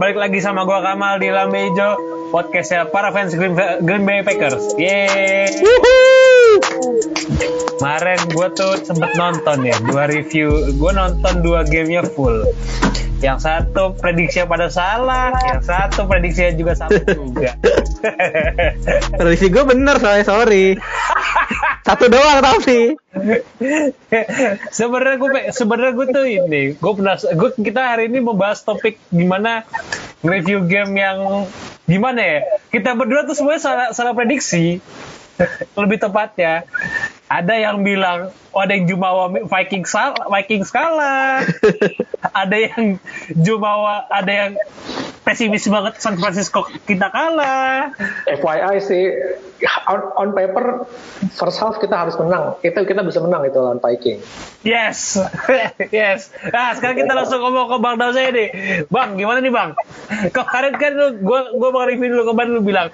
balik lagi sama gua Kamal di Lambe podcastnya para fans Green, Green Bay Packers. Yeay. Kemarin gue tuh sempet nonton ya dua review, gue nonton dua gamenya full. Yang satu prediksinya pada salah, yang satu prediksinya juga salah juga. Prediksi gue bener soalnya sorry. Satu doang tapi. sebenarnya gue sebenarnya gue tuh ini, gue pernah gue kita hari ini membahas topik gimana review game yang gimana ya? Kita berdua tuh semuanya salah salah prediksi. Lebih tepatnya ada yang bilang oh ada yang Jumawa Viking salah, Viking kalah. ada yang Jumawa ada yang pesimis banget San Francisco kita kalah. FYI sih on, on paper first half kita harus menang. Itu kita bisa menang itu lawan Viking. Yes, yes. Nah sekarang kita langsung ngomong ke Bang Dausa ini. Bang, gimana nih Bang? Kemarin kan lu, gue gue mau review dulu kemarin lu bilang,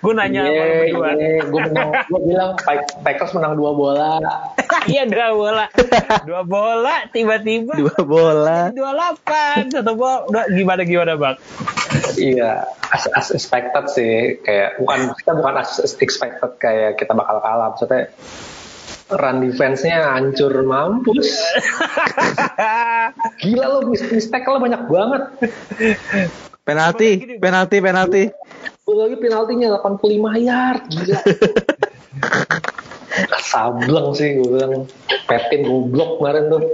gue nanya yeah, sama lu berdua. Yeah, gue menang, gue bilang Packers menang dua bola. Iya dua bola, dua bola tiba-tiba. Dua bola. Dua delapan satu bola. Gimana gimana Bang? Iya, as, as expected sih. Kayak bukan kita bukan as expected kayak kita bakal kalah. Maksudnya run defense-nya hancur mampus. Gila lo mistake lo banyak banget. Penalti, penalti, penalti. Lagi penaltinya 85 yard, gila. Sableng sih gue bilang. Petin goblok kemarin tuh.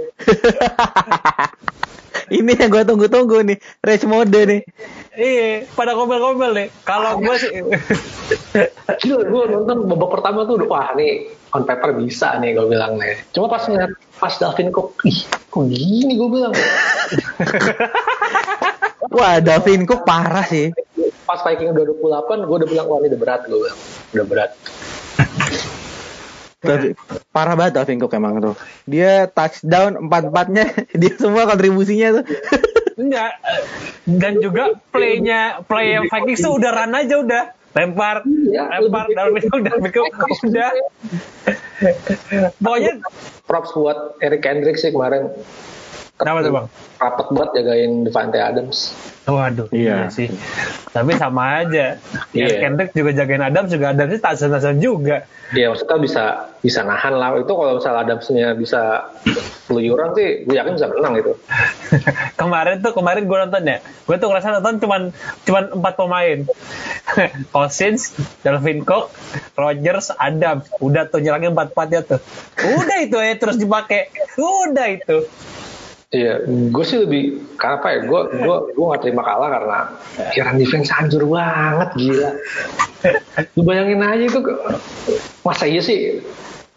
Ini yang gue tunggu-tunggu nih, race mode nih. Iya, pada ngomel-ngomel nih. Kalau gue sih, gila gue nonton babak pertama tuh udah wah nih on paper bisa nih gue bilang nih. Cuma pas ngeliat pas Davin kok, ih kok gini gue bilang. Wah Davin kok parah sih. Pas Viking udah 28, gue udah bilang wah ini udah berat gue bilang, udah berat. Tapi parah banget Dalvin Cook emang tuh. Dia touchdown empat-empatnya, dia semua kontribusinya tuh. Enggak. Dan juga playnya play yang Vikings tuh udah run aja udah. Lempar, ya, lempar Dalvin Cook, Dalvin Cook udah. Pokoknya props buat Eric Hendricks sih kemarin. Kenapa tuh bang? Rapet banget jagain Devante Adams. Waduh, iya, iya sih. Tapi sama aja. Iya. Yeah. Kendrick juga jagain Adams juga Adams sih tasan-tasan juga. Iya, maksudnya bisa bisa nahan lah. Itu kalau misalnya Adamsnya bisa keluyuran sih, gue yakin bisa menang itu. kemarin tuh kemarin gue nonton ya, gue tuh ngerasa nonton cuman cuman empat pemain. Cousins, Delvin Cook, Rogers, Adams. Udah tuh nyerangnya empat empatnya tuh. Udah itu ya terus dipakai. Udah itu. Iya, gue sih lebih karena apa ya? Gue gue gue gak terima kalah karena kira defense hancur banget gila. Lu bayangin aja itu masa iya sih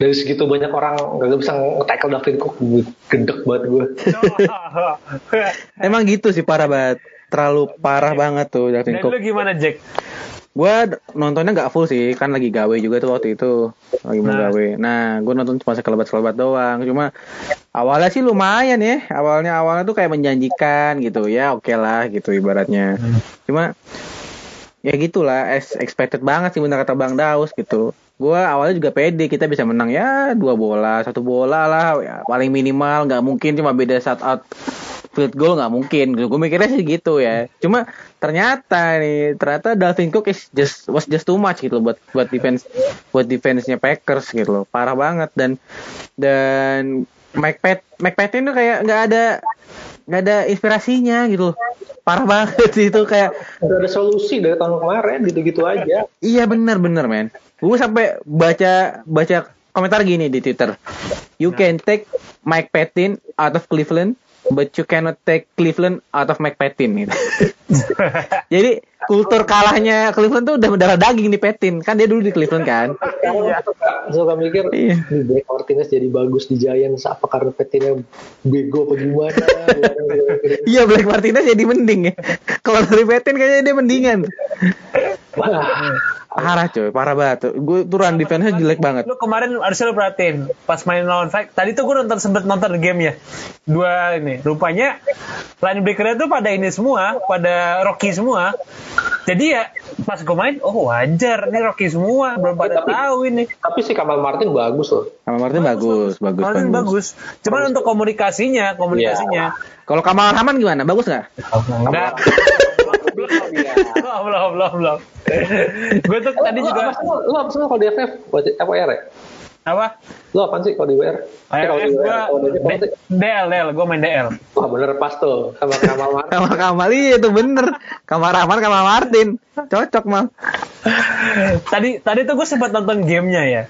dari segitu banyak orang gak bisa nge-tackle David Cook gendek banget gue. Emang gitu sih parah banget. Terlalu parah banget tuh David Cook. Dan lu gimana Jack? Gue nontonnya nggak full sih kan lagi gawe juga tuh waktu itu lagi mau nah. gawe. Nah gue nonton cuma sekelebat sekelebat doang cuma awalnya sih lumayan ya awalnya awalnya tuh kayak menjanjikan gitu ya oke okay lah gitu ibaratnya. Hmm. cuma ya gitulah as expected banget sih benar kata bang Daus gitu. Gue awalnya juga pede kita bisa menang ya dua bola satu bola lah ya paling minimal nggak mungkin cuma beda saat out field goal nggak mungkin. Gue mikirnya sih gitu ya. Cuma ternyata nih ternyata Dalvin Cook is just was just too much gitu loh buat buat defense buat defense-nya Packers gitu loh. Parah banget. Dan dan Mike Pat Mike Patton tuh kayak nggak ada nggak ada inspirasinya gitu loh. Parah banget sih itu kayak udah ada solusi dari tahun kemarin gitu-gitu aja. Iya bener men gue sampai baca baca komentar gini di Twitter. You can take Mike Patton out of Cleveland but you cannot take Cleveland out of McPatin gitu. Jadi kultur kalahnya Cleveland tuh udah mendarah daging di Petin kan dia dulu di Cleveland kan. Iya. Suka mikir iya. Black Martinez jadi bagus di Giants apa karena Petinnya bego apa gimana? iya Black Martinez jadi mending ya. Kalau dari Petin kayaknya dia mendingan. Wah, parah coy, parah banget. Gue tuh run defense jelek banget. Lu kemarin harusnya lu perhatiin pas main lawan Fight. Tadi tuh gue nonton sempet nonton game ya. Dua ini. Rupanya linebacker tuh pada ini semua, pada Rocky semua. Jadi ya pas gue main, oh wajar nih Rocky semua, belum pada tapi, tahu ini. Tapi si Kamal Martin bagus loh. Kamal Martin bagus, bagus, bagus. Martin bagus. bagus. Cuman bagus. untuk komunikasinya, komunikasinya. Yeah. Kalau Kamal Rahman gimana? Bagus nggak? Enggak. Belum ya. belum belum belum belum gue tuh tadi Lu juga apa lu apa sih kalau di FF? FWR ya? apa Lu apaan sih kalau di WR? Eh, kalau di gue WR, apa? DL DL gue main DL Wah bener pas tuh sama Kamal Martin. Kamar Kamal iya itu bener. Kamar Rahman Kamar Martin. Cocok mal. tadi tadi tuh gue sempat nonton gamenya ya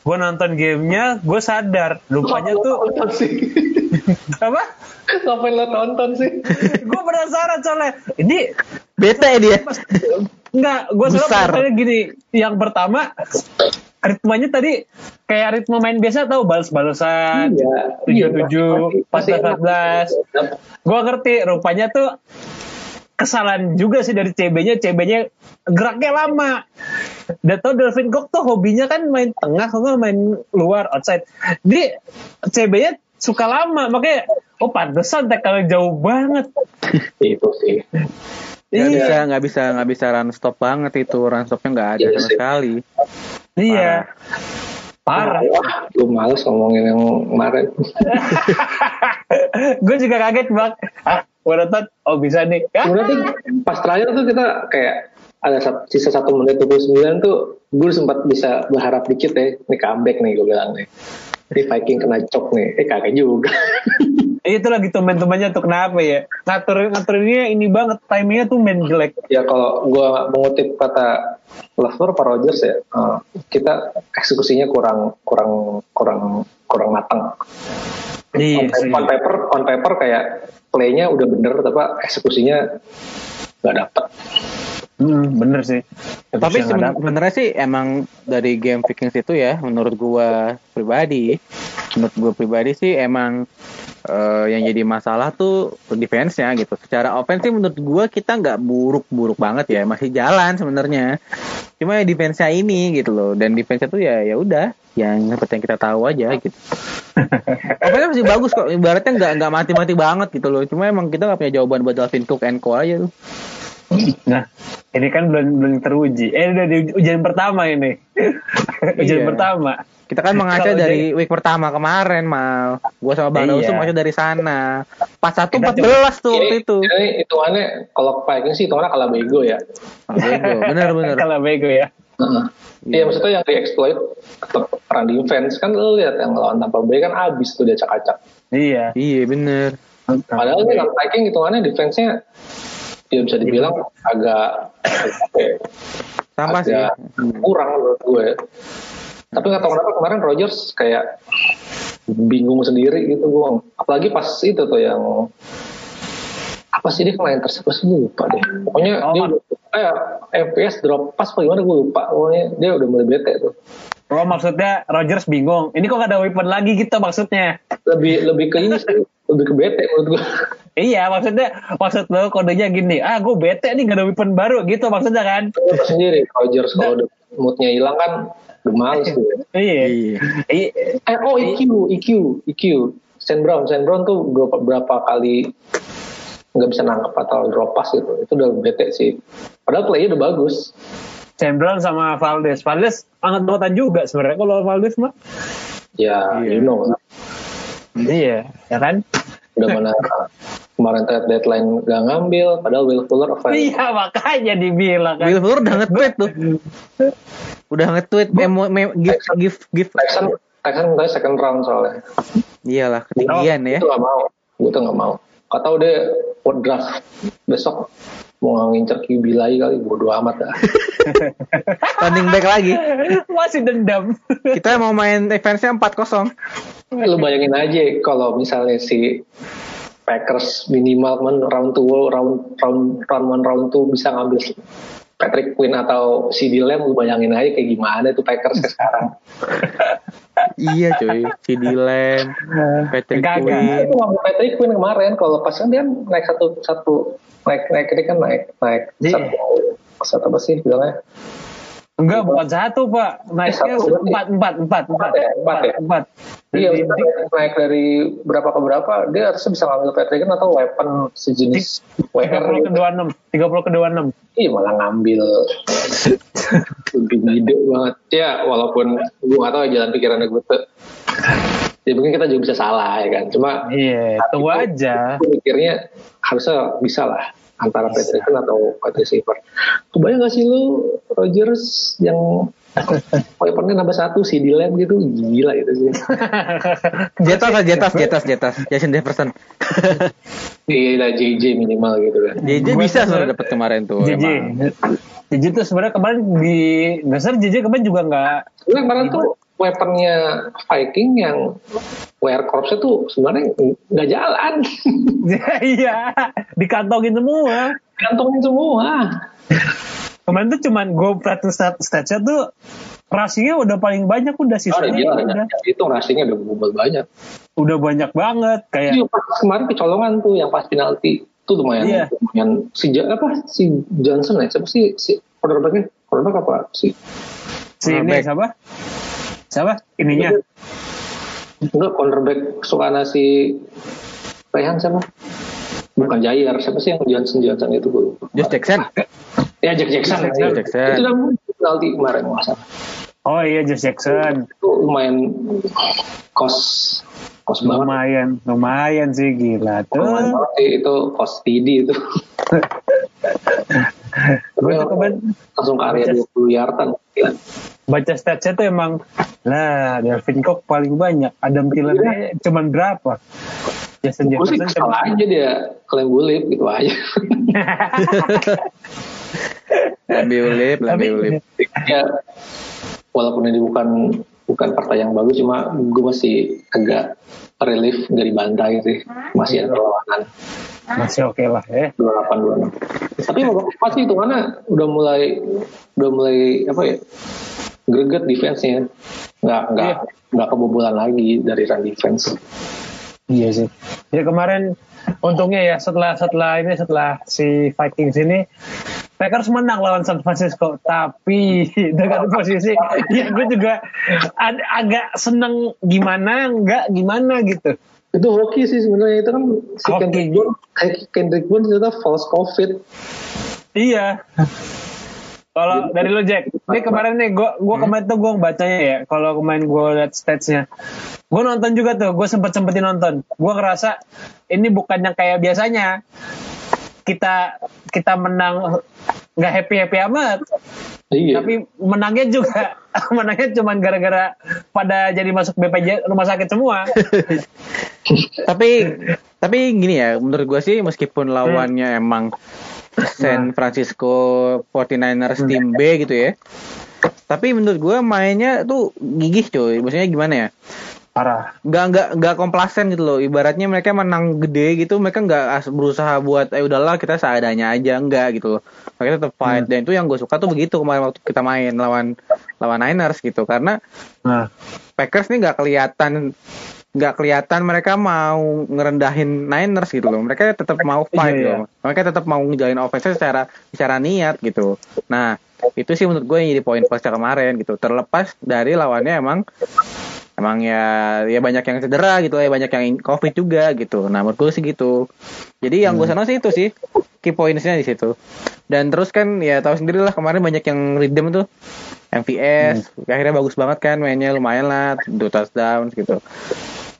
gue nonton gamenya gue sadar rupanya Lu tuh sih. apa Ngapain lo nonton sih? gue penasaran soalnya ini Bete ya dia. Enggak, gue pertanyaan gini. Yang pertama, ritmenya tadi kayak ritme main biasa tau balas-balasan. Iya. Tujuh Iya, tujuh, empat belas, empat belas. Gue ngerti, rupanya tuh kesalahan juga sih dari CB-nya. CB-nya geraknya lama. Dan tau Delvin Cook tuh hobinya kan main tengah, kalau nggak main luar, outside. Jadi CB-nya suka lama, makanya oh pantesan tackle jauh banget. Itu sih. Gak Iya. bisa nggak bisa nggak bisa run stop banget itu run stopnya nggak ada Iya sama sih. sekali. Iya. Parah. Wah, gue males ngomongin yang kemarin. gue juga kaget bang. Ah, gue nonton. Oh bisa nih. Ya. Sebenarnya tuh pas terakhir tuh kita kayak ada sisa satu menit 29 tuh gue sempat bisa berharap dikit ya. Ini comeback nih gue bilang nih. Ini Viking kena cok nih. Eh kagak juga. itu lagi teman-temannya tuh kenapa ya? Ngatur ngaturinnya ini banget. Timingnya tuh main jelek. ya kalau gue mengutip kata Lover Pak Rogers ya, eh, kita eksekusinya kurang kurang kurang kurang matang. Iya on, on paper on paper kayak playnya udah bener tapi eksekusinya nggak dapet. Hmm, bener sih. Tapi sebenarnya sih emang dari game Vikings itu ya, menurut gua pribadi, menurut gua pribadi sih emang eh, yang jadi masalah tuh defense-nya gitu. Secara offense sih menurut gua kita nggak buruk-buruk banget ya, masih jalan sebenarnya. Cuma ya defense-nya ini gitu loh, dan defense-nya tuh ya ya udah yang seperti yang kita tahu aja gitu. Offense masih bagus kok, ibaratnya nggak nggak mati-mati banget gitu loh. Cuma emang kita nggak punya jawaban buat Dalvin Cook and Co aja tuh. Nah, ini kan belum belum teruji. Eh udah di ujian pertama ini. ujian Iya. pertama. Kita kan mengaca dari week pertama kemarin, Mal. Gua sama Bang Iya. Daus mengaca dari sana. Pas satu Kita 14 tuh waktu itu. ini hitungannya kalau Viking sih hitungannya kalah bego ya. Oh, bego. Bener bener. Kalau bego ya. Iya maksudnya yang dieksploit tetap peran defense kan lu lihat yang lawan Tampa Bay kan abis tuh dia acak-acak. Iya. Iya bener. Padahal nih lawan Viking hitungannya defense-nya ya bisa dibilang agak apa ya, Sampah sih. agak kurang menurut gue. Tapi nggak tahu kenapa kemarin Rogers kayak bingung sendiri gitu gue. Apalagi pas itu tuh yang apa sih dia kemarin tersebut sih gue lupa deh. Pokoknya Oh, dia udah kayak FPS drop pas apa gimana gue lupa. Pokoknya dia udah mulai bete tuh. Oh maksudnya Rogers bingung. Ini kok gak ada weapon lagi gitu maksudnya. Lebih lebih ke ini sih, lebih ke bete menurut gue. Iya maksudnya maksud lo kodenya gini. Ah gue bete nih gak ada weapon baru gitu maksudnya kan. Tau sendiri Rogers kalau udah moodnya hilang kan udah males tuh. Iya. Iya. Iya. Eh oh EQ EQ EQ Stan Brown Stan Brown tuh berapa berapa kali nggak bisa nangkep atau drop pass gitu itu udah bete sih padahal playnya udah bagus Sam Brown sama Valdez. Valdez angkat-angkatan juga sebenarnya kalau Valdez mah. ya Iya. you know. Iya, ya kan? udah mana kemarin trade deadline gak ngambil padahal Will Fuller available Iya, makanya dibilang kan. Will Fuller udah nge-tweet tuh. Udah nge-tweet memo, memo, give, give, give. Texan Texan second round soalnya Iyalah, ketinggian ya. itu gak mau gue tuh gak mau Gak tau deh buat draft besok mau ngincer QB lagi kali bodo amat dah Running back lagi. Masih dendam. Kita mau main defense-nya 4-0. lu bayangin aja kalau misalnya si Packers minimal kan round 2 round round round one round 2 bisa ngambil Patrick Quinn atau CD Lamb lu bayangin aja kayak gimana tuh Packers sekarang Iya cuy. Si Dylan, Patrick Kagak. Quinn. itu Patrick Quinn kemarin kalau pas kan dia naik satu satu naik naik ini kan naik naik Iya. satu satu apa sih bilangnya Enggak, bukan satu, Pak. Naiknya empat, empat, empat, empat, Empat ya? Empat ya? empat. Iya, naik dari berapa ke berapa, dia harusnya bisa ngambil Patrick atau weapon sejenis WR 30 ke gitu. 26, 30 ke 26. Iya malah ngambil lebih ide banget. Ya walaupun gue gak tahu jalan pikirannya gue tuh. Ya mungkin kita juga bisa salah ya kan cuma Iya, tunggu aja. aku mikirnya harusnya bisa lah antara Peterson atau wide receiver. Kebayang gak sih lu Rogers yang weaponnya nambah satu si Dylan gitu gila itu sih. Jetas lah, jetas, jetas, jetas. Jason Jefferson. Iya lah JJ minimal gitu kan. JJ Gua bisa sudah dapat kemarin tuh. JJ. emang. JJ tuh sebenarnya kemarin di dasar JJ kemarin juga nggak kemarin tuh weaponnya Viking yang wear corpsnya tuh sebenarnya nggak jalan. iya. Dikantongin semua. Kantongin semua. Kemarin tuh cuman gue perhatiin stat statsnya tuh rushingnya udah paling banyak udah Oh, sisanya gila, udah, itu racingnya udah bubul banyak. udah banyak banget kayak Iya, pas kemarin kecolongan tuh yang pas penalti. Itu lumayan Iya. lumayan. Si apa? Si Johnson ya? Siapa sih? Si quarterbacknya? Quarterback apa? Si si ini siapa siapa? Ininya. Enggak cornerback suka si Rehan siapa? Bukan Jair. Siapa sih yang Johnson Johnson itu gue lupa. Josh Jackson. ya Jack Jackson, Jack Iya. Jackson. itu udah penalti kemarin salah. Oh iya Josh Jackson. Itu lumayan kos kos banget. Lumayan lumayan sih gila lumayan tuh banget sih, itu kos TD itu gue tuh kemarin langsung ke area 20 yardan baca statsnya tuh emang lah Delvin Cook paling banyak Adam Thielen cuman berapa Jason Gue sih kesel aja dia klaim bulip gitu aja. Lebih ulip, lebih Tapi- ulip. ya walaupun ini bukan bukan partai yang bagus cuma gue masih agak relief nggak dibantai sih. Masih ada perlawanan masih oke lah ya. 28 26 tapi babak empat sih itu mana udah mulai udah mulai apa ya greget defense-nya. Nggak nggak nggak kebobolan lagi dari run defense. Iya sih. Ya kemarin untungnya ya setelah setelah ini setelah si Vikings ini Packers menang lawan San Francisco tapi dengan posisi ya gue juga ag- agak seneng gimana nggak gimana gitu. itu hoki sih sebenarnya itu kan si Hoki. Kendrick Bourne kayak Kendrick Bourne ternyata false covid Iya. Kalau dari lo Jack, ini kemarin nih gue gua kemarin tuh gue bacanya ya. Kalau kemarin gue liat statsnya, gue nonton juga tuh. Gue sempet sempetin nonton. Gue ngerasa ini bukan yang kayak biasanya. Kita kita menang nggak happy happy amat, iya. Tapi menangnya juga menangnya cuman gara-gara pada jadi masuk BPJ rumah sakit semua. tapi tapi gini ya menurut gue sih meskipun lawannya emang San Francisco 49ers tim B gitu ya tapi menurut gue mainnya tuh gigih coy. Maksudnya gimana ya Parah. nggak nggak nggak komplasen gitu loh ibaratnya mereka menang gede gitu mereka nggak berusaha buat eh udahlah kita seadanya aja enggak gitu loh mereka tetap fight dan itu yang gue suka tuh begitu kemarin waktu kita main lawan lawan Niners gitu karena Nah, Packers nih nggak kelihatan nggak kelihatan mereka mau ngerendahin Niners gitu loh. Mereka tetap mau fight Iya, iya. loh. Mereka tetap mau ngejalin offense secara secara niat gitu. Nah, itu sih menurut gue yang jadi poin plusnya kemarin gitu. Terlepas dari lawannya emang emang ya ya banyak yang cedera gitu ya, banyak yang covid juga gitu. Nah, menurut gue sih gitu. Jadi yang gue senang sih itu sih key pointsnya di situ. Dan terus kan ya tahu sendiri lah kemarin banyak yang redeem tuh MVS akhirnya bagus banget kan mainnya lumayan lah dua touchdown gitu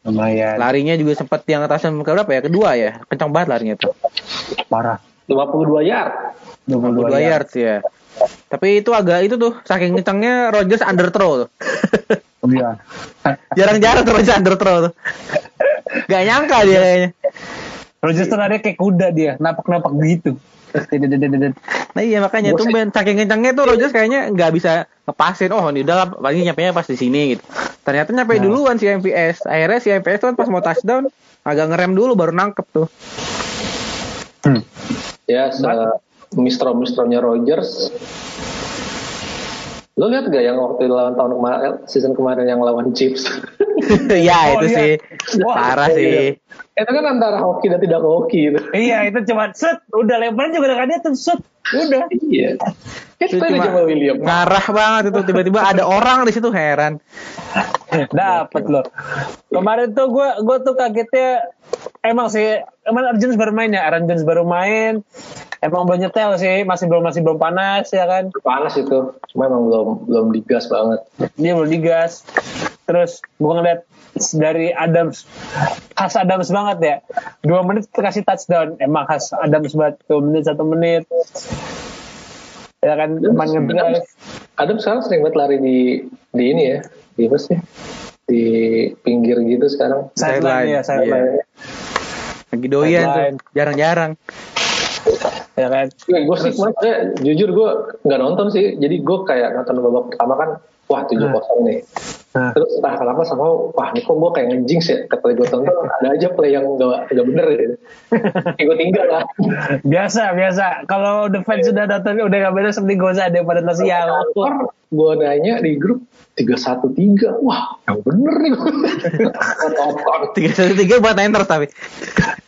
lumayan larinya juga sempat yang atasnya ke berapa ya kedua ya kencang banget larinya tuh parah. 52 yard 22 dua yard. yards ya tapi itu agak itu tuh saking kencangnya Rogers under throw tuh Iya. jarang-jarang tuh Rogers under throw tuh gak nyangka dia kayaknya Rogers tuh larinya kayak kuda dia, napak-napak gitu. Nah iya makanya tuh ben saking kencangnya tuh Rogers kayaknya nggak bisa ngepasin oh ini udah lah, paling nyampe pas di sini gitu ternyata nyampe Nah. duluan si MVS akhirnya si MVS tuh kan pas mau touchdown agak ngerem dulu baru nangkep tuh Hmm. ya se mistro mistronya Rogers lo lihat gak yang waktu lawan tahun kemarin season kemarin yang lawan Chiefs? Ya Oh, itu iya. sih. Wah, parah sih. Itu kan antara hoki dan tidak hoki gitu Iya, itu cuma set, udah lemparan juga udah dia tuh set, udah. iya. Itu itu cuma aja William. ngarah banget itu. Tiba-tiba ada orang di situ heran. Dapat loh. Kemarin tuh gue gue tuh kagetnya emang sih emang Aaron Jones baru main ya, Jones baru main. Emang belum nyetel sih, masih belum masih belum panas ya kan. panas itu cuma emang belum belum digas banget. Dia belum digas. terus gue ngeliat dari Adams khas Adams banget ya. Dua menit kasih touchdown. Emang khas Adams banget dua menit satu menit. Ya kan cuma ngedrive Adam sekarang sering banget lari di di ini ya di apa sih? Di pinggir gitu sekarang. Sideline ya sideline. Lagi doyan tuh, jarang-jarang. Ya kan? Gue sih sebenarnya jujur gue nggak nonton sih. Jadi gue kayak nonton babak pertama kan wah tujuh kosong nih Nah. terus entah kenapa sama wah ini kok gue kayak ngejinx ya kata gue tonton ada aja play yang gak, gak bener gitu kayak gue tinggal lah biasa biasa kalau the fans sudah datang udah gak beda seperti gue ada pada nasi yang gue nanya di grup tiga satu tiga wah yang bener nih gue nonton Tiga satu tiga buat Niners tapi.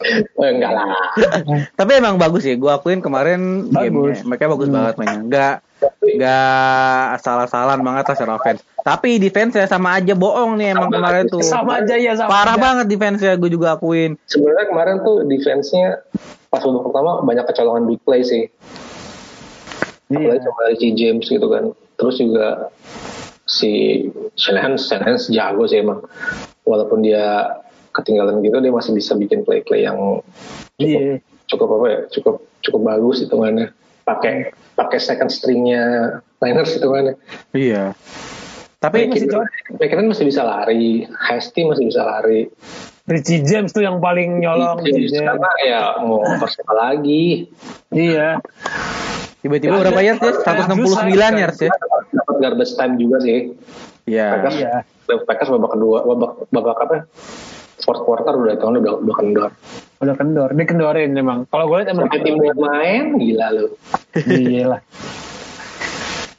Eh, enggak lah Tapi emang bagus ya. Gue akuin kemarin Bagus. gamenya. Mereka bagus banget mainnya. Nggak nggak asal-asalan banget lah secara offense. Tapi defense ya sama aja bohong nih emang kemarin tuh. sama aja ya sama Parah aja. banget defense ya. Gue juga akuin. sebenarnya kemarin tuh defense-nya pas babak pertama banyak kecolongan big play sih apalagi Iya. sama si James gitu kan terus juga si Shanahan Shanahan jago sih emang walaupun dia ketinggalan gitu dia masih bisa bikin play-play yang Iya. cukup apa ya cukup cukup bagus hitungannya pakai pakai second stringnya Niners hitungannya Iya. Tapi masih cocok. McKinnon masih bisa lari Hasty masih bisa lari Richie James tuh yang paling nyolong Richie James. karena ya mau over siapa lagi Iya. tiba-tiba berapa yards ya? 169 yards ya. dapat garbage time juga sih Iya. Packers, Iya. Packers babak kedua babak babak apa fourth quarter udah itu udah udah kendor Udah kendor, dikendorin emang. Kalau gue liat emang tim main gila lu Gila.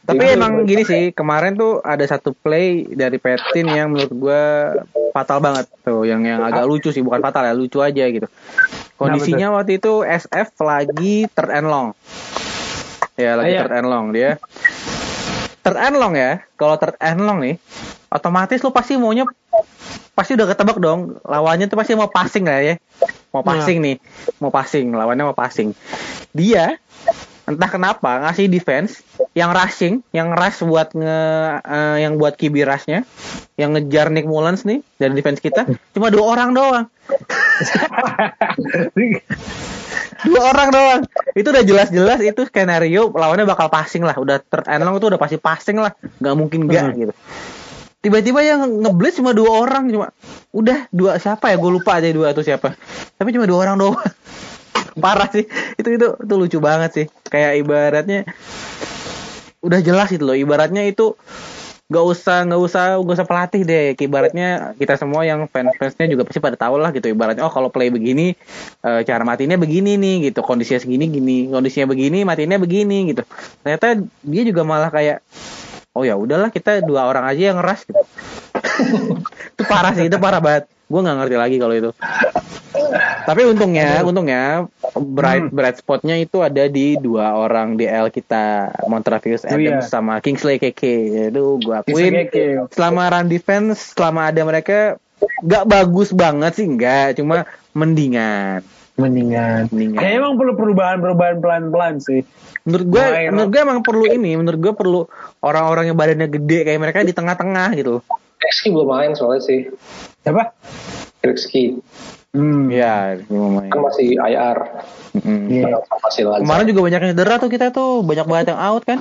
Tapi Iya, emang gini sih, kemarin tuh ada satu play dari Petin yang menurut gua fatal banget tuh, yang yang agak lucu sih, bukan fatal ya, lucu aja gitu. Kondisinya waktu itu SF lagi third and long. Ya, lagi Iya. third and long dia. Third and long ya, kalau third and long nih, otomatis lu pasti maunya pasti udah ketebak dong, lawannya tuh pasti mau passing lah ya. Mau passing nih, mau passing, lawannya mau passing. Dia entah kenapa ngasih defense yang rushing, yang rush buat nge eh, yang buat kibi rushnya, yang ngejar Nick Mullens nih dari defense kita cuma dua orang doang. Dua orang doang. Itu udah jelas-jelas itu skenario lawannya bakal passing lah. Udah long itu udah pasti passing lah. nggak mungkin nggak Hmm. gitu. Tiba-tiba yang ngeblitz cuma dua orang cuma udah dua siapa ya gue lupa aja dua itu siapa. Tapi cuma dua orang doang. Parah sih. Itu itu itu lucu banget sih. Kayak ibaratnya udah jelas itu loh. Ibaratnya itu nggak usah nggak usah nggak usah pelatih deh ibaratnya kita semua yang fans fansnya juga pasti pada tahu lah gitu ibaratnya oh kalau play begini eh, cara matinya begini nih gitu kondisinya segini gini kondisinya begini matinya begini gitu ternyata dia juga malah kayak oh ya udahlah kita dua orang aja yang ngeras gitu itu parah sih itu parah banget. Gue nggak ngerti lagi kalau itu. Tapi untungnya untungnya bright bright spotnya itu ada di dua orang DL kita Montravius Oh, iya. Adams sama Kingsley Keke itu gue akuin selama run defense selama ada mereka nggak bagus banget sih enggak cuma mendingan. Mendingan. Mendingan. Kayaknya emang perlu perubahan-perubahan pelan-pelan sih. menurut gue menurut gue emang perlu ini menurut gue perlu orang-orang yang badannya gede kayak mereka di tengah-tengah gitu Rizky belum main soalnya sih Siapa? Rizky Hmm. ya main. kan masih IR Mm-mm. Iya. masih lagi kemarin juga banyak yang cedera tuh kita tuh banyak banget yang out kan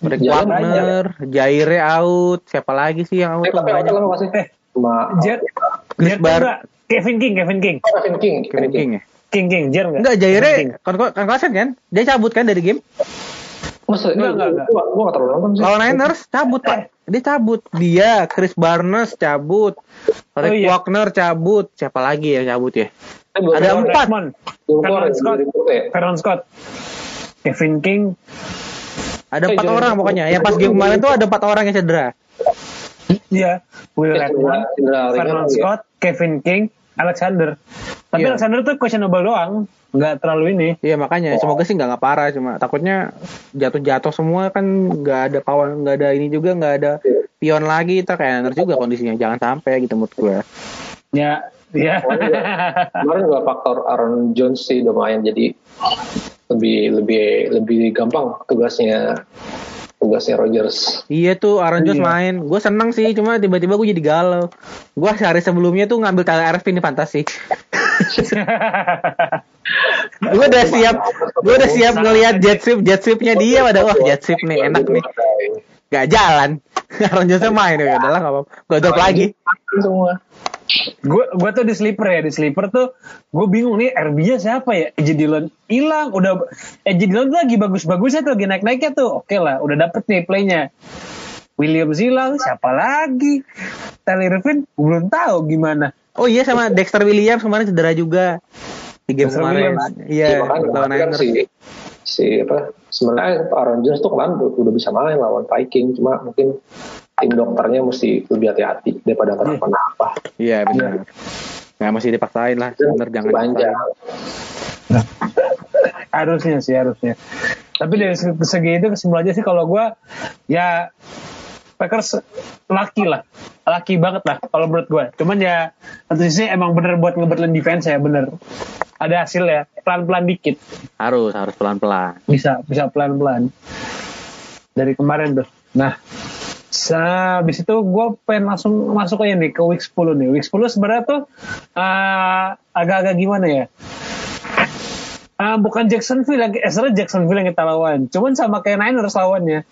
Jalan Wagner, Jaire out, siapa lagi sih yang out eh tuh tapi banyak. lama masih Eh, cuma Jet. Chris Bar- enggak? Kevin King, KevinKing. Kevin King Kevin King ya? King King, Jer enggak? Enggak, Kevin Jaire King. kan kan klasen kan? Dia cabut kan dari game? Masa Enggak, enggak, gak terlalu nonton sih. Lawan Niners cabut, Pak. Dia cabut. Dia, Chris Barnes cabut. Rick Oh, iya. Wagner cabut. Siapa lagi ya cabut ya? Eh, Ada empat. Ya, Scott, keluar ya? Vernon Scott, Kevin King, Ada Eh, empat Jaire- orang pokoknya. Yang pas game kemarin tuh ada empat orang yang cedera. Iya, Will Eh, Redmond, Vernon ya. Scott, Kevin King, Alexander. Tapi Iya. Alexander tuh questionable doang, nggak terlalu ini. Iya makanya semoga sih nggak nggak parah cuma takutnya jatuh-jatuh semua kan nggak ada pawan nggak ada ini juga nggak ada pion lagi kita kayak juga kondisinya jangan sampai gitu menurut gue. Ya, ya. Kemarin juga faktor Aaron Jones sih main jadi lebih lebih lebih gampang tugasnya tugasnya Rogers. Iya tuh Aaron Jones Iya. main. Gue seneng sih, cuma tiba-tiba gue jadi galau. Gue sehari sebelumnya tuh ngambil Tyler RF ini fantasi. gue udah siap, gue udah siap ngelihat jet sweep, jet sweepnya dia. Pada wah jet sweep nih enak nih. Gak jalan. Aaron Jones main ya, udah lah nggak apa-apa. Gue drop lagi. Semua. Gue gue tuh di sleeper ya di sleeper tuh gue bingung nih RB nya siapa ya? AJ Dillon hilang udah AJ Dillon tuh lagi bagus-bagusnya tuh lagi naik-naiknya tuh. Oke lah udah dapet nih playnya. Williams hilang siapa lagi? Tyler Irvin gue belum tahu gimana. Oh iya sama Dexter Williams kemarin cedera juga. Di game Dexter kemarin. Iya, Ya, lawan kan Niners. si si apa sebenarnya Aaron Jones tuh udah, udah bisa main lawan Viking cuma mungkin tim dokternya mesti lebih hati-hati daripada kenapa-napa. Iya benar. Nggak mesti dipaksain lah. Bener jangan Belanja. dipaksain. harusnya sih harusnya tapi dari segi segi itu kesimpulannya sih kalau gue ya Packers laki lah laki banget lah kalau menurut gue cuman ya satu sisi emang bener buat ngeberlin defense ya bener ada hasil ya pelan-pelan dikit Harus harus pelan-pelan. bisa bisa pelan-pelan dari kemarin tuh nah sa habis itu gue pengen langsung masuk aja nih ke week 10 nih week 10 sebenarnya tuh eh, agak-agak gimana ya Ah, bukan Jacksonville lagi, eh, sebenarnya Jacksonville yang kita lawan. Cuman sama kayak Niners lawannya.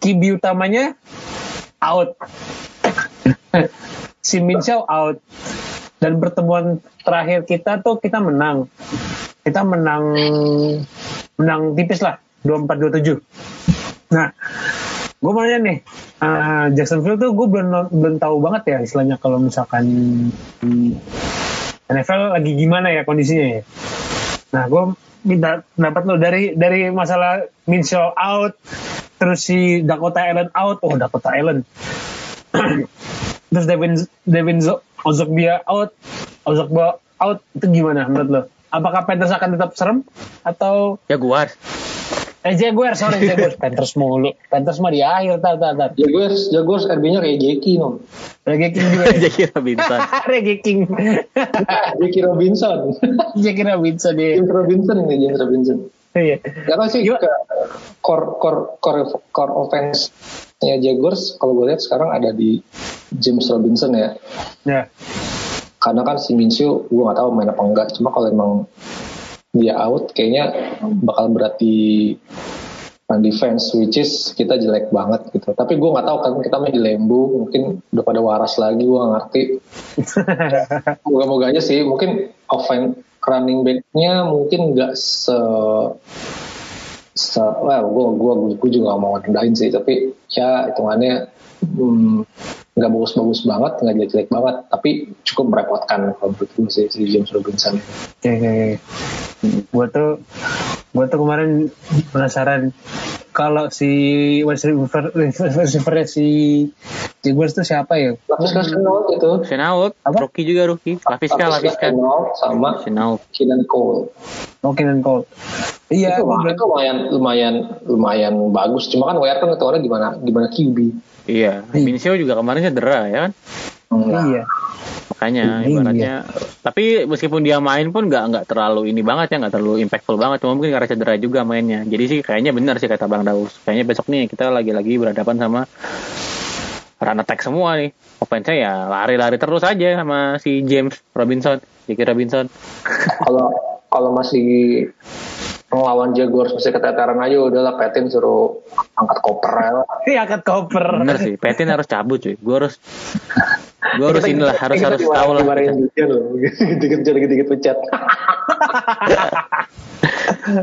QB utamanya out. si Minshew out. Dan pertemuan terakhir kita tuh kita menang. Kita menang menang tipis lah, 24-27. Nah, gue mau nanya nih, ah, Jacksonville tuh gue belum belum tahu banget ya istilahnya kalau misalkan NFL lagi gimana ya kondisinya ya. Nah, gue minta pendapat lo dari dari masalah Minshew out, terus si Dakota Allen out, oh Dakota Allen, terus Devin Devin Zo- Ozokbia out, Ozokbia out itu gimana menurut lo? Apakah Panthers akan tetap serem atau Jaguars. Eh Jaguars sorry Jaguars Panthers mulu Panthers mah di akhir tar tar tar Jaguars, Jaguars RB-nya kayak Jeki no. King juga Jackie Robinson. Reggae King Jeki Robinson. Jackie Robinson ya James Robinson nih James Robinson. iya Karena sih ke- core core core core offense-nya Jaguars kalau gue lihat sekarang ada di James Robinson ya. ya Karena kan si Minshew gue gak tahu main apa enggak. Cuma kalau emang dia out kayaknya bakal berarti run defense which is kita jelek banget gitu. Tapi gue nggak tahu kan kita main di Lembu mungkin udah pada waras lagi gue gak ngerti. Moga-moga aja sih mungkin offense running back-nya mungkin nggak se se well gue gue gue juga gak mau rendahin sih tapi ya hitungannya hmm, nggak bagus-bagus banget nggak jelek-jelek banget tapi cukup merepotkan kalau menurut gue sih si James Robinson Oke, oke, oke. Gue tuh, gue tuh kemarin penasaran kalau si wide receiver, receiver si Jaguars tuh siapa ya? Lapis Chenault itu Chenault, Apa? rookie juga rookie. Laviska, Laviska. Chenault sama Chenault. Keenan Cole Oke dan Colt. Iya, itu, itu lumayan lumayan lumayan bagus cuma kan WR kan hitungannya gimana gimana QB Iya, Minshew juga kemarin cedera ya kan. Enggak. iya. Makanya Iya. ibaratnya tapi meskipun dia main pun nggak nggak terlalu ini banget ya nggak terlalu impactful banget. Cuma mungkin karena cedera juga mainnya. Jadi sih kayaknya benar sih kata Bang Daus. Kayaknya besok nih kita lagi-lagi berhadapan sama run attack semua nih. Offense ya lari-lari terus aja sama si James Robinson Jackie Robinson. Kalau kalau masih melawan Jaguars masih keteteran aja udahlah Petin suruh angkat koper ya Iya, angkat koper. bener sih Petin harus cabut cuy. Gue harus gue harus inilah harus harus tahu lah dikit-dikit dikit-dikit pecat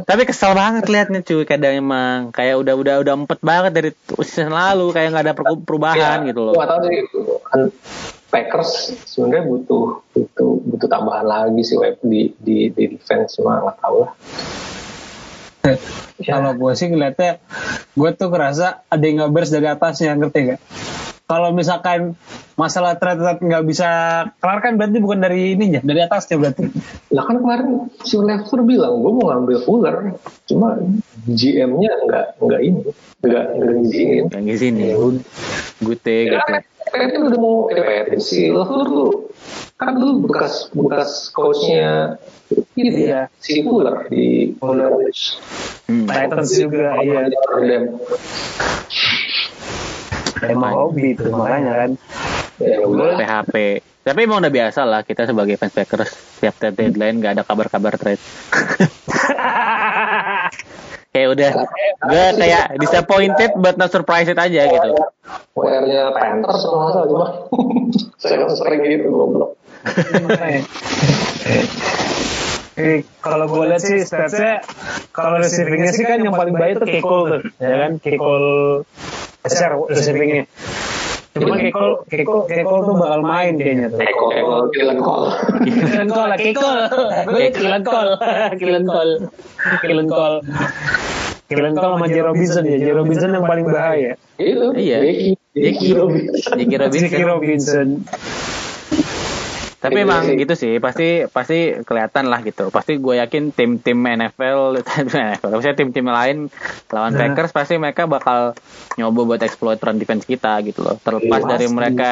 Tapi kesel banget liatnya cuy. Kadang emang kayak udah udah udah empet banget dari season lalu kayak nggak ada per- perubahan Ya, gitu loh. gua nggak tahu sih kan Packers sebenarnya butuh butuh butuh tambahan lagi sih web di di di defense cuma nggak tahu lah Kalau gue sih ngeliatnya, gue tuh ngerasa ada yang nggak beres dari atasnya, ngerti gak? Kalau misalkan masalah trade nggak bisa kelar kan berarti bukan dari ininya, dari atasnya berarti. lah kan kemarin si Lever bilang gue mau ngambil Fuller cuma GM-nya nggak nggak ini nggak nggak ngizinin Yang di sini. Gute Ya, gitu. Kan, Peyton udah mau eh Peyton sih Lafleur kan dulu bekas bekas coachnya itu ya si Fuller di college Hmm. Titans juga iya emang hobi tuh makanya kan ya PHP. Tapi emang udah biasa lah kita sebagai fans Packers setiap trade deadline gak ada kabar-kabar trade. kayak udah gue kayak disappointed but not surprised aja gitu. WR-nya Panthers kalau nggak salah cuma. Saya sering gitu goblok. Eh, kalau gue lihat sih statsnya kalau receivingnya sih kan yang paling baik itu Kekol tuh ya kan? Kekol share receivingnya cuma Kekol Kekol Kekol tuh bakal main kayaknya tuh Eko Eko Dylan Cole Kilen call lah, Kekol. Kilen call, Kilen call, Kilen call. Kilen call sama J. Robinson ya, J. Robinson yang paling bahaya. itu Iya. Jackie Jackie Jackie Robinson. Tapi Iya emang sih. gitu sih, pasti pasti kelihatan lah gitu. Pasti gue yakin tim-tim NFL, NFL, maksudnya tim-tim lain lawan Nah. Packers pasti mereka bakal nyoba buat exploit run defense kita gitu loh. Terlepas Iya, dari mereka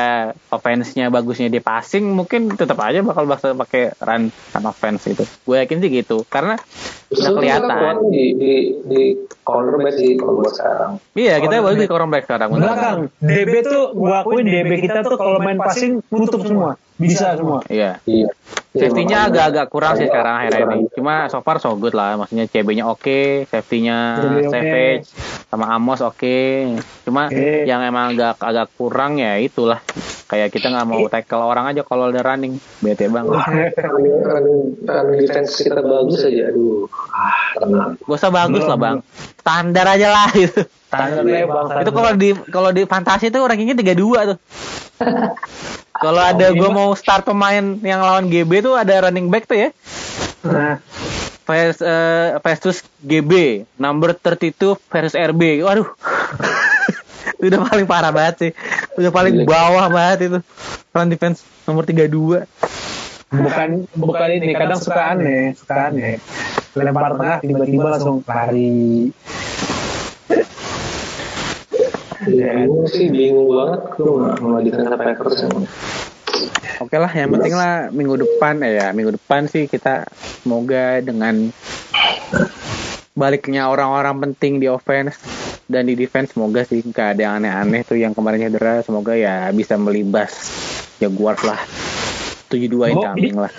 offense-nya bagusnya di passing, mungkin tetap aja bakal bakal pakai run run offense gitu. Gue yakin sih gitu, karena udah kelihatan. kuat di di di cornerback sih kalau buat sekarang Iya, kita bagus di cornerback sekarang. Belakang, DB tuh gua akuin DB kita tuh kalau main passing nutup semua, bisa semua. Iya. iya Safety-nya agak-agak kurang sih sekarang akhir ini. Cuma so far so good lah. Maksudnya CB-nya oke, safety-nya CB oke. Savage sama Amos oke. Cuma yang emang agak agak kurang ya itulah. Kayak kita nggak mau tackle orang aja kalau udah running. Bete banget. running running running defense kita bagus aja aduh ah tenang Gak usah bagus lah bang. Standar aja lah gitu. Standar ya, Bang. Itu kalau di kalau di fantasi tuh rankingnya 32 tuh. Kalau ada gue mau start pemain yang lawan GB tuh ada running back tuh ya. Nah, Vers, eh, versus GB number 32 versus RB waduh. Udah paling parah banget sih. Udah paling bawah banget itu. Run defense nomor 32 bukan bukan ini, kadang suka aneh, suka aneh. Lempar tengah tiba-tiba langsung lari. Ya gue sih bingung banget. Gue nggak mau defense Packers emang oke lah yang penting lah minggu depan eh ya minggu depan sih kita semoga dengan baliknya orang-orang penting di offense dan di defense semoga sih gak ada yang aneh-aneh tuh yang kemarin cedera. Semoga ya bisa melibas Jaguars lah. 72 incoming lah.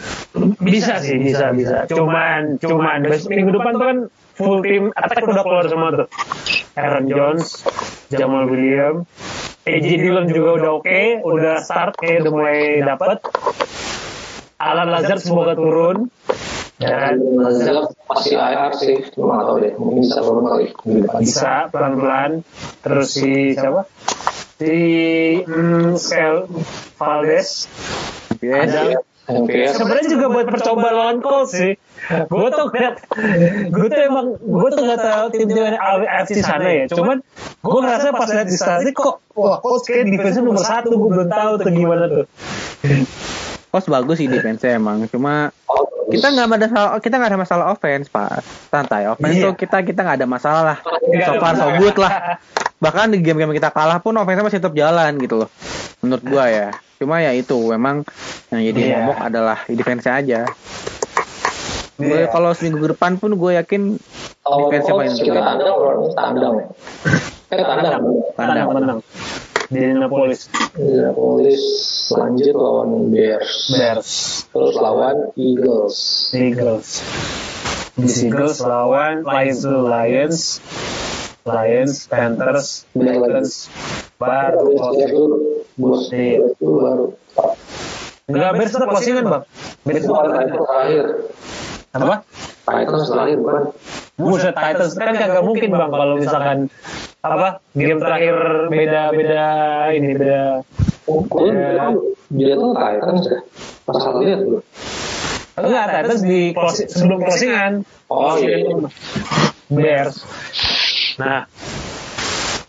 Bisa sih, bisa, bisa. Cuman, cuman besok minggu depan tuh kan full tim attack udah keluar semua tuh. Aaron Jones, Jamal Williams, AJ Dillon juga udah oke, udah start kayak udah mulai dapat. Alan Lazard semoga turun. Ya? Lazard masih IR sih cuma nggak tahu deh mungkin bisa turun kali. Bisa pelan-pelan. Terus si siapa? Si mm, Skel Valdez. Yes. Ada sebenarnya juga buat percoba lawan Colts sih. Gue tuh ngeliat, gue tuh emang, gue tuh nggak tahu tim-tim AFC sana ya. Cuman gue ngerasa pas lihat di statistik kok, wah Colts kayak defense nomor satu, gue belum tahu tuh gimana tuh. Kos bagus sih defense emang. Cuma kita nggak ada masalah kita nggak ada masalah offense pak. Santai offense Iya. tuh kita kita nggak ada masalah lah. So far so good lah. Bahkan di game-game kita kalah pun offense masih tetap jalan gitu loh. Menurut gua ya. Cuma ya itu memang yang jadi Iya. momok adalah defense aja gue Iya. kalau seminggu depan pun gue yakin Kalau defense paling Colts kita tandang lawan tandang ya. Eh tandang. Tenang. Di Indianapolis Indianapolis lanjut lawan Bears. Bears, Terus lawan Eagles. Eagles. Di Eagles lawan Lions Lions, Lions, Panthers, Falcons, baru Colts. Iya. Dulu baru. Enggak, Bears tetap closingan bang. Bears Itu kan terakhir. Apa? Titans terakhir bukan? Buset Titans kan kagak mungkin bang kalau misalkan apa game terakhir beda beda ini beda Oh, bilang dia tuh Titans ya. Pas salah lihat gue. enggak Titans di closing, sebelum closingan Oh, iya. Bears nah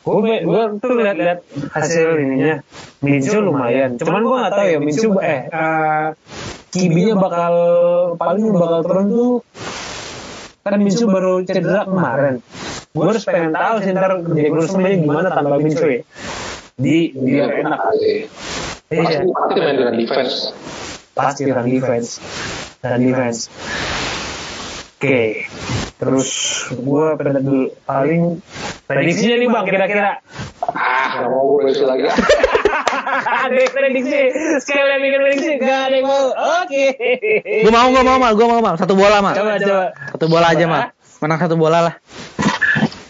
gue gue tuh lihat-lihat hasil ininya Minshew lumayan cuman gue nggak tahu ya Minshew eh uh, kibinya bakal paling bakal turun tuh kan Minshew baru cedera kemarin. Gue harus pengen tahu sih ntar mainnya gimana tanpa Minshew ya di dia enak sih. iya. Pasti, main dengan defense. pasti run defense. Run defense. Oke terus gue paling prediksinya nih bang kira-kira. Ah, nggak mau gue lagi. ada yang prediksi sekalian bikin prediksi gak ada yang mau oke Gue mau, gue mau, mal. Gue mau, mal. Satu bola, mal. coba coba Satu bola aja, mal. Menang satu bola lah.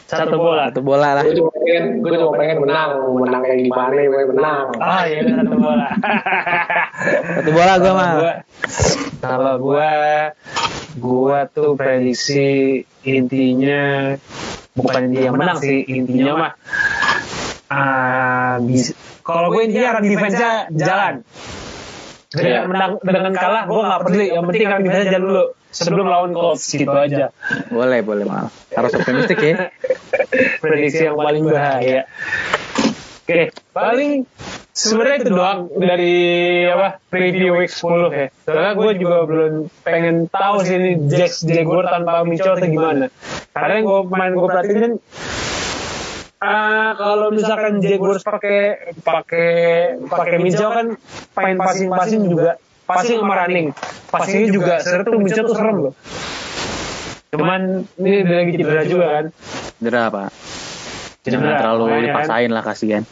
satu bola Satu bola lah. Gue cuma pengen, gue cuma pengen menang. Menang kayak gimana, gue menang. ah iya satu bola Satu bola gue, mal. Gua- kalau gua gua tuh prediksi intinya bukan dia yang menang sih intinya mah ah bis- kalau gue intinya run defense-nya jalan. Dengan Iya. menang dengan kalah gue nggak peduli. yang penting run defense jalan dulu. sebelum lawan Colts gitu aja. Boleh, boleh, mal. Harus optimistik ya. prediksi yang paling bahaya. Oke paling sebenarnya itu doang dari apa preview week 10 ya. Soalnya gue juga belum pengen tahu sih ini Jax Jaguar tanpa Mitchell atau gimana. Karena yang gue main gue perhatiin ah, kalau misalkan Jaguars pakai pakai pakai Mitchell kan main passing passing juga passing sama running passingnya juga sebenarnya tuh Mitchell tuh serem loh cuman ini dia lagi cedera juga kan Cedera, Pak. Cedera, Jangan terlalu makanya kan. dipaksain lah, kasihan.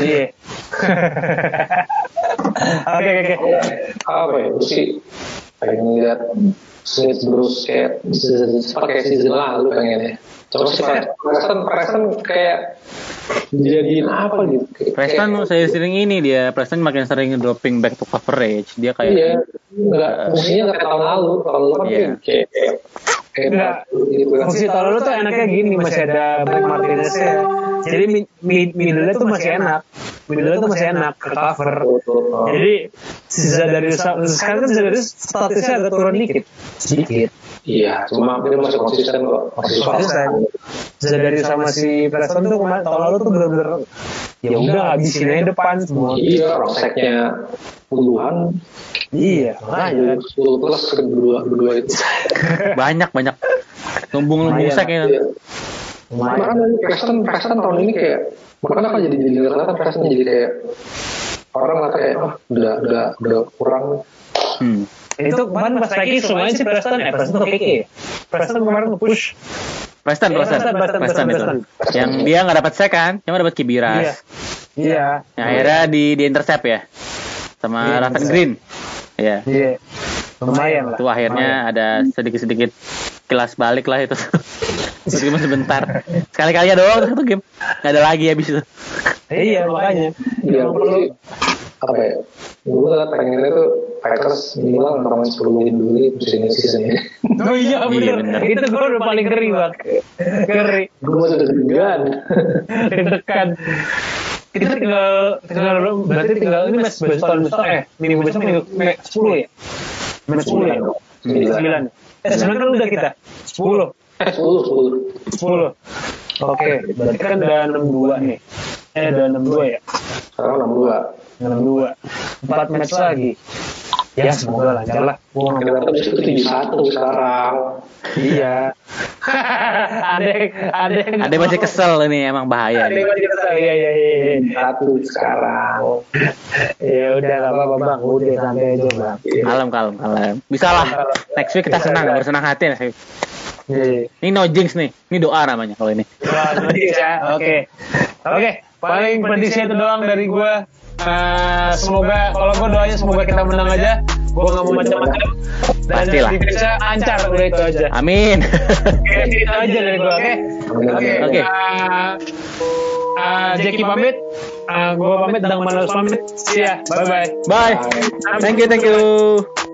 Iya. Oke oke oke. Apa ya, sih pengen lihat Smith Bruce kayak season- pakai season lalu pengennya. Coba sih Preston, Preston kayak jadiin apa gitu. Kayak- Preston saya sering ini dia Preston makin sering dropping back to coverage dia kayak Iya, nggak fungsinya nggak kayak tahun lalu. Tahun lalu kan Iya. kayak kayak kayak Enggak. gitu kan. Fungsi tahun lalu tuh enaknya gini masih ada Blake Martinez ya. Jadi mid, mid middle tuh masih enak. Middle tuh masih enak ke cover. Oh. Jadi sisa dari sekarang kan sisa dari statusnya agak turun dikit. Sedikit. Iya, cuma dia masih konsisten kok. Masih Konsisten. Sisa dari sama si Preston tuh kemarin tahun lalu tuh bener-bener ya udah habisin aja depan semua. Iya, roseknya puluhan, Iya, makanya. 10 plus kedua berdua itu. banyak banyak lumbung lumbung sek ya Makanya Preston, Preston tahun ini kayak makanya kan jadi jadi kelihatan Preston jadi kayak orang lah kayak oh, udah udah udah kurang hmm. Itu kemarin pas lagi semuanya si Preston, eh Preston tuh KK. Preston kemarin Preston Iya, Preston Preston, Preston, Preston itu Preston. yang dia nggak dapat sek kan cuma dapat Iya. kibiras Iya. yang akhirnya di di intercept ya sama Iya, Raven. Green ya Iya. Lumayan lah. itu akhirnya ada sedikit kelas balik lah itu meskipun sebentar sekali kali doang satu game nggak ada lagi habis itu Iya, makanya. Iya, perlu apa ya? Gue lah pengennya tuh Packers minimal ngomongin 10 win dulu di musim ini season ini. Oh iya Iya, bener. bener. Itu gue udah paling ngeri bang. Ngeri. Gue masih deg-degan. Deg-degan. Kita tinggal tinggal berarti tinggal ini match besok besok eh minggu besok minggu 10 ya. Match 10 ya. Sembilan. 9. Eh 9 kan udah kita. 10. Eh, 10, 10. 10. Oke, berarti kan udah 62 nih. Eh udah 62 ya. Sekarang 62. 62. 4 match lagi. Ya semoga lancar lah. Kita dapat itu 71 sekarang. Iya. ada yang ada yang ada masih kesel ini emang bahaya Ada yang nih. masih kesel. Iya iya iya. iya. Satu sekarang. Ya udah nggak apa-apa bang. Udah santai aja bang. kalem kalem kalem bisa lah next week kita senang bersenang hati. Iya. ini no jinx nih ini doa namanya kalau ini Wah, nanti ya. Oke. Oke, paling prediksi itu doang dari gua. Eh, semoga kalau gua doanya semoga kita menang aja. Gua nggak mau macam-macam. Dan Pastilah. bisa lancar udah itu aja. amin Oke, itu aja dari gua. Oke. Oke. Oke. Eh, eh, Jackie pamit. Eh, gua pamit dan Manus pamit. See ya. Bye bye. bye thank you thank you